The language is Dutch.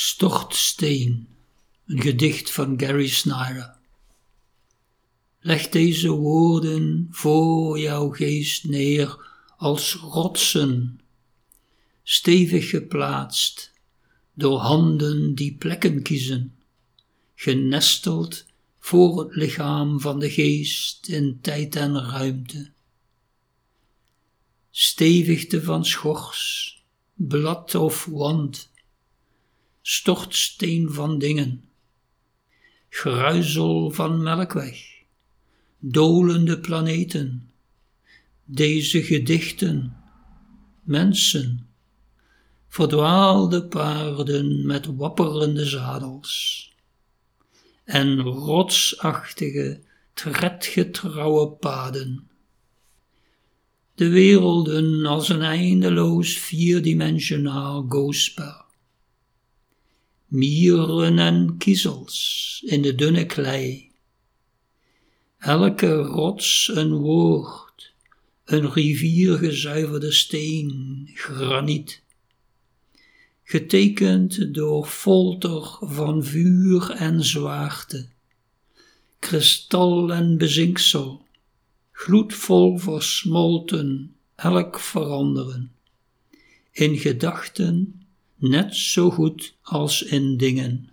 Stortsteen, een gedicht van Gary Snyder. Leg deze woorden voor jouw geest neer als rotsen, stevig geplaatst door handen die plekken kiezen, genesteld voor het lichaam van de geest in tijd en ruimte. Stevigte van schors, blad of wand, stortsteen van dingen, gruizel van melkweg, dolende planeten, deze gedichten, mensen, verdwaalde paarden met wapperende zadels. En rotsachtige, tredgetrouwe paden. De werelden als een eindeloos vierdimensionaal gospel. Mieren en kiezels in de dunne klei. Elke rots een woord, een riviergezuiverde steen, graniet getekend door folter van vuur en zwaarte, kristal en bezinksel, gloedvol versmolten, elk veranderen, in gedachten net zo goed als in dingen.